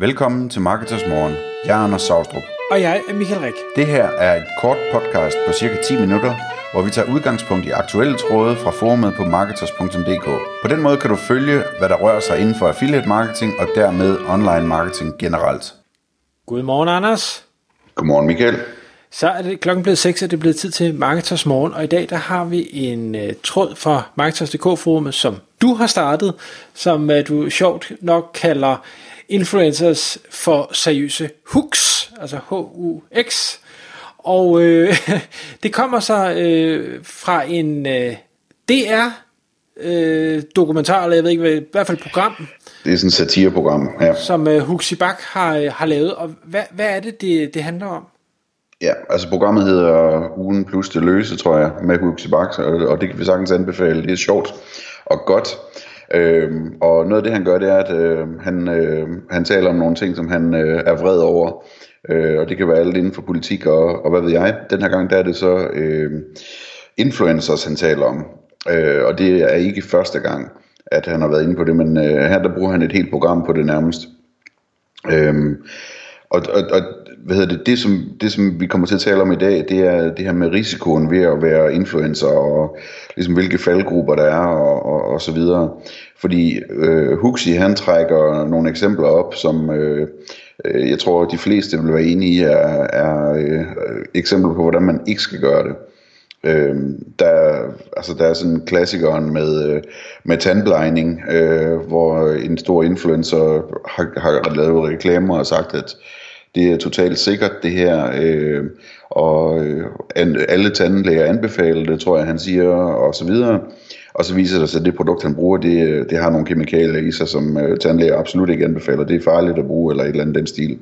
Velkommen til Marketers Morgen. Jeg er Anders Saustrup. Og jeg er Michael Rik. Det her er et kort podcast på cirka 10 minutter, hvor vi tager udgangspunkt i aktuelle tråde fra forumet på marketers.dk. På den måde kan du følge, hvad der rører sig inden for affiliate marketing og dermed online marketing generelt. Godmorgen, Anders. Godmorgen, Michael. Så er det klokken blevet 6, og det er blevet tid til Marketers Morgen, og i dag der har vi en uh, tråd fra Marketers.dk-forumet, som du har startet, som uh, du sjovt nok kalder influencers for seriøse hooks, altså H-U-X. Og øh, det kommer så øh, fra en øh, DR øh, dokumentar, eller jeg ved ikke hvad, i hvert fald program. Det er sådan et satireprogram, ja. Som øh, Huxi Bak har, har lavet, og hvad, hvad er det, det, det handler om? Ja, altså programmet hedder Ugen plus det løse, tror jeg, med Huxi Bak, og, og det kan vi sagtens anbefale. Det er sjovt og godt. Øhm, og noget af det han gør, det er, at øh, han, øh, han taler om nogle ting, som han øh, er vred over. Øh, og det kan være alt inden for politik og, og hvad ved jeg. Den her gang der er det så øh, influencers, han taler om. Øh, og det er ikke første gang, at han har været inde på det, men øh, her der bruger han et helt program på det nærmest. Øh, og, og, og hvad hedder det, det som, det som vi kommer til at tale om i dag, det er det her med risikoen ved at være influencer, og ligesom hvilke faldgrupper der er, og, og, og så videre. Fordi øh, Huxi, han trækker nogle eksempler op, som øh, øh jeg tror, de fleste vil være enige i, er, er øh, eksempler på, hvordan man ikke skal gøre det. Øh, der, altså der er sådan klassikeren med, øh, med tandblejning, øh, hvor en stor influencer har, har lavet reklamer og sagt, at det er totalt sikkert det her, øh, og øh, alle tandlæger anbefaler det, tror jeg han siger, og så videre. Og så viser det sig, at det produkt han bruger, det, det har nogle kemikalier i sig, som øh, tandlæger absolut ikke anbefaler. Det er farligt at bruge, eller et eller andet den stil.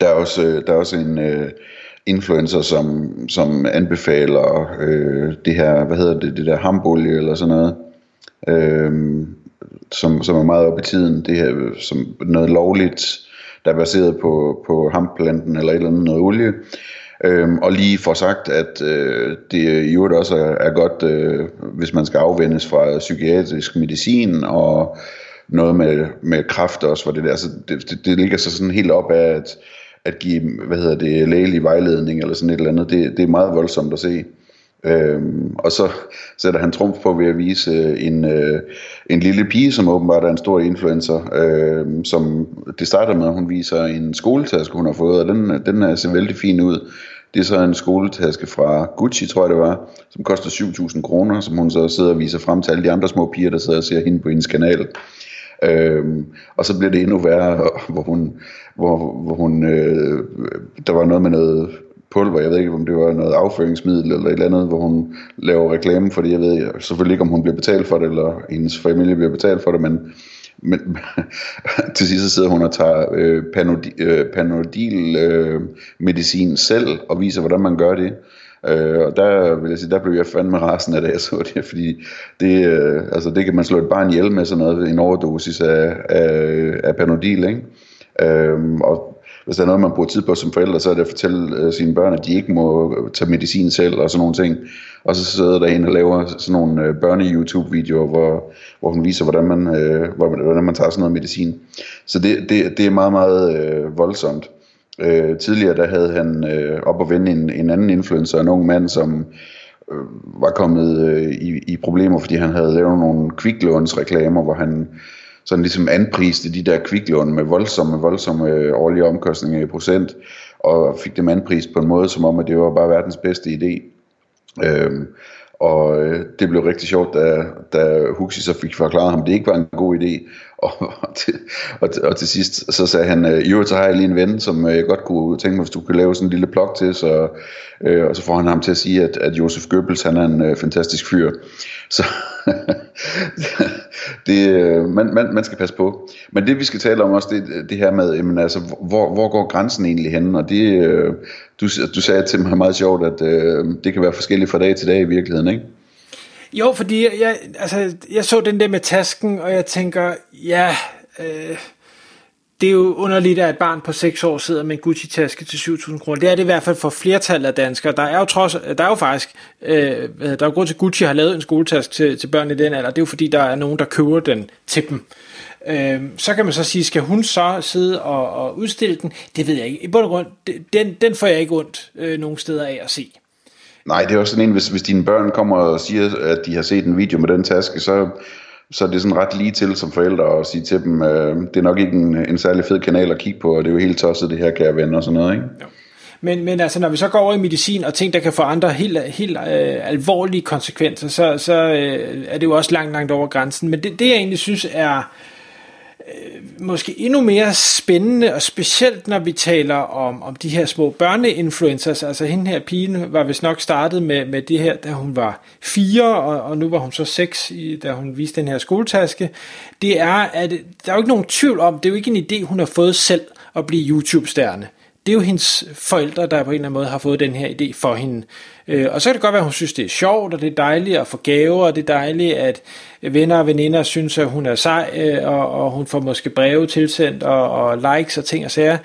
Der er også, øh, der er også en øh, influencer, som, som anbefaler øh, det her, hvad hedder det, det der hambolie eller sådan noget. Øh, som, som er meget op i tiden, det her som noget lovligt, der er baseret på, på hamplanten eller et eller andet noget olie. Øhm, og lige for sagt, at øh, det i øvrigt også er, er godt, øh, hvis man skal afvendes fra psykiatrisk medicin og noget med, med kraft også, for det der. Så det, det, det ligger så sådan helt op af at, at give, hvad hedder det, lægelig vejledning eller sådan et eller andet. Det, det er meget voldsomt at se. Øhm, og så sætter han trumf på ved at vise øh, en, øh, en lille pige, som åbenbart er en stor influencer, øh, som det starter med, at hun viser en skoletaske, hun har fået, og den, den er, ser vældig fin ud. Det er så en skoletaske fra Gucci, tror jeg det var, som koster 7.000 kroner, som hun så sidder og viser frem til alle de andre små piger, der sidder og ser hende på hendes kanal. Øhm, og så blev det endnu værre, hvor hun, hvor, hvor hun øh, der var noget med noget pulver, jeg ved ikke om det var noget afføringsmiddel eller et eller andet, hvor hun laver reklame for det, jeg ved selvfølgelig ikke om hun bliver betalt for det, eller hendes familie bliver betalt for det, men, men til sidst så sidder hun og tager øh, panodil, øh, panodil øh, medicin selv og viser hvordan man gør det. Øh, og der vil jeg sige, der blev jeg fandme rasen af det, jeg så det, fordi det, øh, altså det kan man slå et barn ihjel med sådan noget, en overdosis af, af, af panodil, ikke? Øhm, og hvis der er noget, man bruger tid på som forældre, så er det at fortælle øh, sine børn, at de ikke må tage medicin selv og sådan nogle ting. Og så sidder der en og laver sådan nogle øh, børne-YouTube-videoer, hvor, hvor hun viser, hvordan man, øh, hvordan man tager sådan noget medicin. Så det, det, det er meget, meget øh, voldsomt. Øh, tidligere der havde han øh, op at vende en, en anden influencer, en ung mand, som øh, var kommet øh, i, i problemer, fordi han havde lavet nogle kviklånsreklamer, hvor han sådan ligesom anpriste de der kviklån med voldsomme, voldsomme øh, årlige omkostninger i procent, og fik dem anprist på en måde, som om, at det var bare verdens bedste idé. Øhm, og øh, det blev rigtig sjovt, da, da Huxi så fik forklaret ham, at det ikke var en god idé. Og, og, til, og, og til sidst, så sagde han, øh, jo, så har jeg lige en ven, som øh, jeg godt kunne tænke mig, hvis du kunne lave sådan en lille plok til, så, øh, og så får han ham til at sige, at, at Josef Goebbels, han er en øh, fantastisk fyr. Så det, øh, man, man, man skal passe på. Men det vi skal tale om også, det, det her med, jamen, altså, hvor, hvor går grænsen egentlig hen? Og det, øh, du, du sagde til mig meget sjovt, at øh, det kan være forskelligt fra dag til dag i virkeligheden, ikke? Jo, fordi jeg, altså, jeg så den der med tasken, og jeg tænker, ja, øh, det er jo underligt, at et barn på 6 år sidder med en Gucci-taske til 7.000 kroner. Det er det i hvert fald for flertallet af danskere. Der er jo, trods, der er jo faktisk, øh, der er jo grund til, at Gucci har lavet en skoletaske til, til børn i den alder. Det er jo fordi, der er nogen, der køber den til dem. Øh, så kan man så sige, skal hun så sidde og, og udstille den? Det ved jeg ikke. I bund og grund, den, den får jeg ikke ondt øh, nogen steder af at se. Nej, det er også sådan en, hvis, hvis dine børn kommer og siger, at de har set en video med den taske, så, så det er sådan ret lige til som forældre at sige til dem, øh, det er nok ikke en, en særlig fed kanal at kigge på, og det er jo helt tosset det her, kære venner og sådan noget, ikke? Jo. Men, men altså, når vi så går over i medicin og ting, der kan få andre helt, helt øh, alvorlige konsekvenser, så, så øh, er det jo også langt, langt over grænsen. Men det, det jeg egentlig synes er øh, måske endnu mere spændende, og specielt når vi taler om, om de her små børneinfluencers, altså hende her pigen var vist nok startet med, med det her, da hun var fire, og, og nu var hun så seks, da hun viste den her skoletaske, det er, at der er jo ikke nogen tvivl om, det er jo ikke en idé, hun har fået selv at blive YouTube-stjerne det er jo hendes forældre, der på en eller anden måde har fået den her idé for hende. Øh, og så kan det godt være, at hun synes, det er sjovt, og det er dejligt at få gaver, og det er dejligt, at venner og veninder synes, at hun er sej, øh, og, og hun får måske breve tilsendt, og, og likes og ting og sager.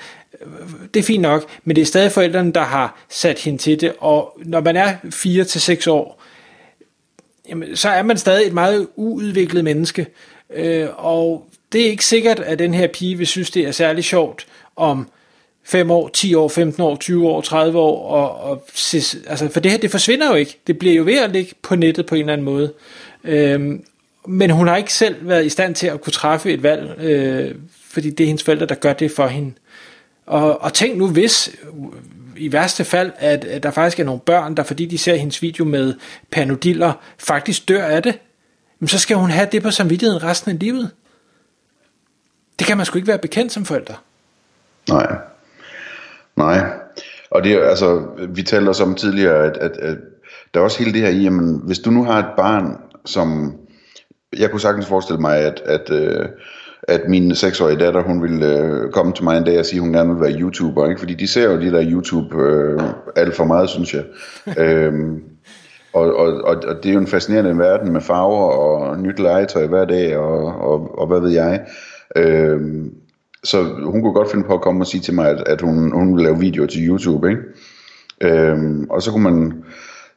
Det er fint nok, men det er stadig forældrene, der har sat hende til det, og når man er 4 til seks år, jamen, så er man stadig et meget uudviklet menneske, øh, og det er ikke sikkert, at den her pige vil synes, det er særlig sjovt, om 5 år, 10 år, 15 år, 20 år, 30 år, og, og altså, for det her, det forsvinder jo ikke. Det bliver jo ved at ligge på nettet på en eller anden måde. Øhm, men hun har ikke selv været i stand til at kunne træffe et valg, øh, fordi det er hendes forældre, der gør det for hende. Og, og tænk nu, hvis i værste fald, at, at der faktisk er nogle børn, der fordi de ser hendes video med panodiller, faktisk dør af det, men så skal hun have det på samvittigheden resten af livet. Det kan man sgu ikke være bekendt som forældre. Nej. Nej, og det er altså, vi talte også om tidligere, at, at, at der er også hele det her i, jamen, hvis du nu har et barn, som, jeg kunne sagtens forestille mig, at, at, øh, at min seksårige datter, hun ville øh, komme til mig en dag og sige, at hun gerne vil være YouTuber, ikke? fordi de ser jo de der YouTube øh, alt for meget, synes jeg. øhm, og, og, og, og det er jo en fascinerende verden med farver og nyt legetøj hver dag, og, og, og hvad ved jeg. Øhm, så hun kunne godt finde på at komme og sige til mig, at, at hun, hun ville lave videoer til YouTube, ikke? Øhm, og så kunne man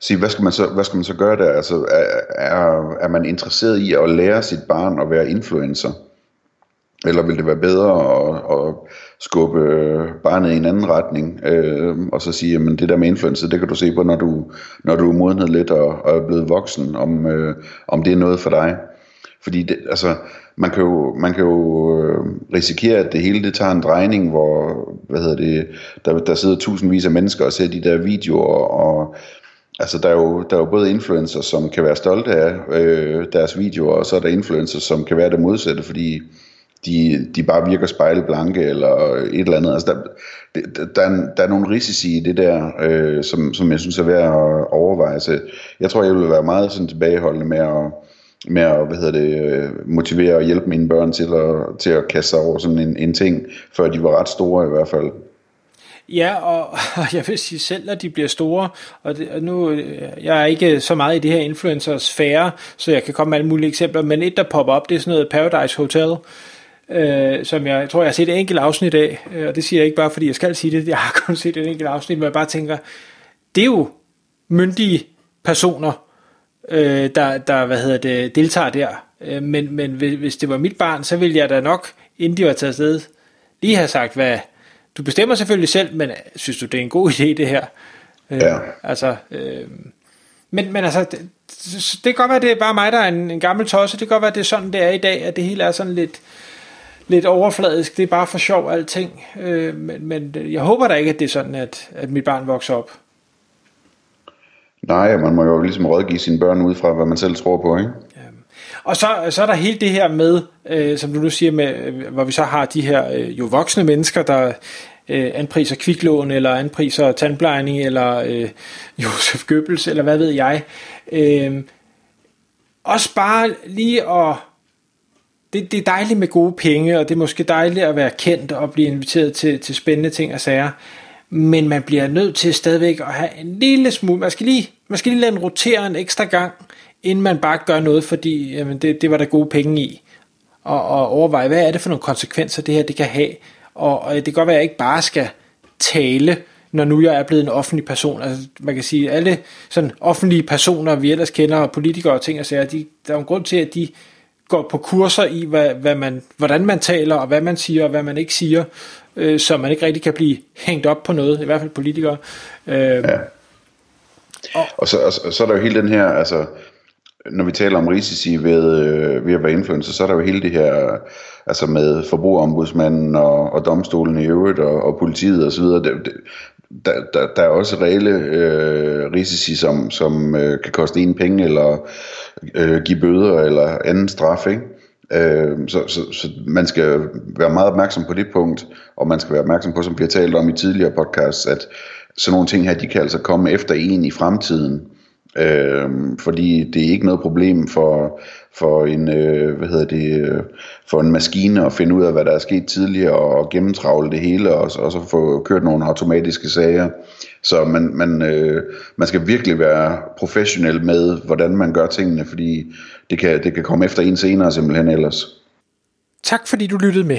sige, hvad skal man så, hvad skal man så gøre der? Altså, er, er, man interesseret i at lære sit barn at være influencer? Eller vil det være bedre at, at skubbe barnet i en anden retning, øh, og så sige, at det der med influencer, det kan du se på, når du, når du er modnet lidt og, og er blevet voksen, om, øh, om det er noget for dig. Fordi det, altså, man kan jo, man kan jo øh, risikere, at det hele det tager en drejning, hvor hvad hedder det, der, der sidder tusindvis af mennesker og ser de der videoer, og altså, der, er jo, der er jo både influencers, som kan være stolte af øh, deres videoer, og så er der influencers, som kan være det modsatte, fordi de, de bare virker spejlblanke eller et eller andet. Altså der, der, der, er, der er nogle risici i det der, øh, som, som jeg synes er værd at overveje. Så jeg tror, jeg vil være meget sådan tilbageholdende med at, med at hvad hedder det, øh, motivere og hjælpe mine børn til at, til at kaste sig over sådan en, en ting, før de var ret store i hvert fald. Ja, og, og jeg vil sige selv, at de bliver store, og, det, og nu, øh, jeg er ikke så meget i det her influencers sfære, så jeg kan komme med alle mulige eksempler, men et, der popper op, det er sådan noget Paradise Hotel, øh, som jeg, jeg tror, jeg har set et enkelt afsnit af, øh, og det siger jeg ikke bare, fordi jeg skal sige det, jeg har kun set et enkelt afsnit, men jeg bare tænker, det er jo myndige personer, øh, der, der hvad hedder det, deltager der. Øh, men, men hvis det var mit barn, så ville jeg da nok, inden de var taget afsted, lige have sagt, hvad, du bestemmer selvfølgelig selv, men synes du, det er en god idé, det her? Øh, ja. Altså, øh, men, men altså, det, det kan godt være, det er bare mig, der er en, en gammel tosse. Det kan godt være, det er sådan, det er i dag, at det hele er sådan lidt, lidt overfladisk. Det er bare for sjov alting. Øh, men, men jeg håber da ikke, at det er sådan, at, at mit barn vokser op. Nej, man må jo ligesom rådgive sine børn ud fra, hvad man selv tror på, ikke? Og så, så er der helt det her med, øh, som du nu siger, med, øh, hvor vi så har de her øh, jo voksne mennesker, der øh, anpriser kviklån, eller anpriser tandplejning, eller øh, Josef Goebbels, eller hvad ved jeg. Øh, også bare lige at det, det er dejligt med gode penge, og det er måske dejligt at være kendt og blive inviteret til, til spændende ting og sager men man bliver nødt til stadigvæk at have en lille smule, man skal lige, man skal lige lade den rotere en ekstra gang, inden man bare gør noget, fordi jamen, det, det var der gode penge i, og, og overveje, hvad er det for nogle konsekvenser, det her det kan have, og, og det kan godt være, at jeg ikke bare skal tale, når nu jeg er blevet en offentlig person. Altså, man kan sige, alle sådan offentlige personer, vi ellers kender, og politikere og ting og sager, de, der er en grund til, at de går på kurser i, hvad, hvad man, hvordan man taler, og hvad man siger, og hvad man ikke siger, øh, så man ikke rigtig kan blive hængt op på noget, i hvert fald politikere. Øh, ja. Og, og, så, og, så er der jo hele den her, altså, når vi taler om risici ved, øh, ved at være influencer, så er der jo hele det her, altså med forbrugerombudsmanden og, og domstolen i øvrigt, og, og politiet osv., det, der, der, der er også reelle øh, risici, som, som øh, kan koste en penge, eller øh, give bøder, eller anden straf, ikke? Øh, så, så, så man skal være meget opmærksom på det punkt, og man skal være opmærksom på, som vi har talt om i tidligere podcasts, at sådan nogle ting her, de kan altså komme efter en i fremtiden. Øh, fordi det er ikke noget problem for, for en øh, hvad hedder det øh, for en maskine at finde ud af hvad der er sket tidligere og gennemtravle det hele og, og så få kørt nogle automatiske sager. Så man, man, øh, man skal virkelig være professionel med hvordan man gør tingene fordi det kan, det kan komme efter en senere simpelthen ellers. Tak fordi du lyttede med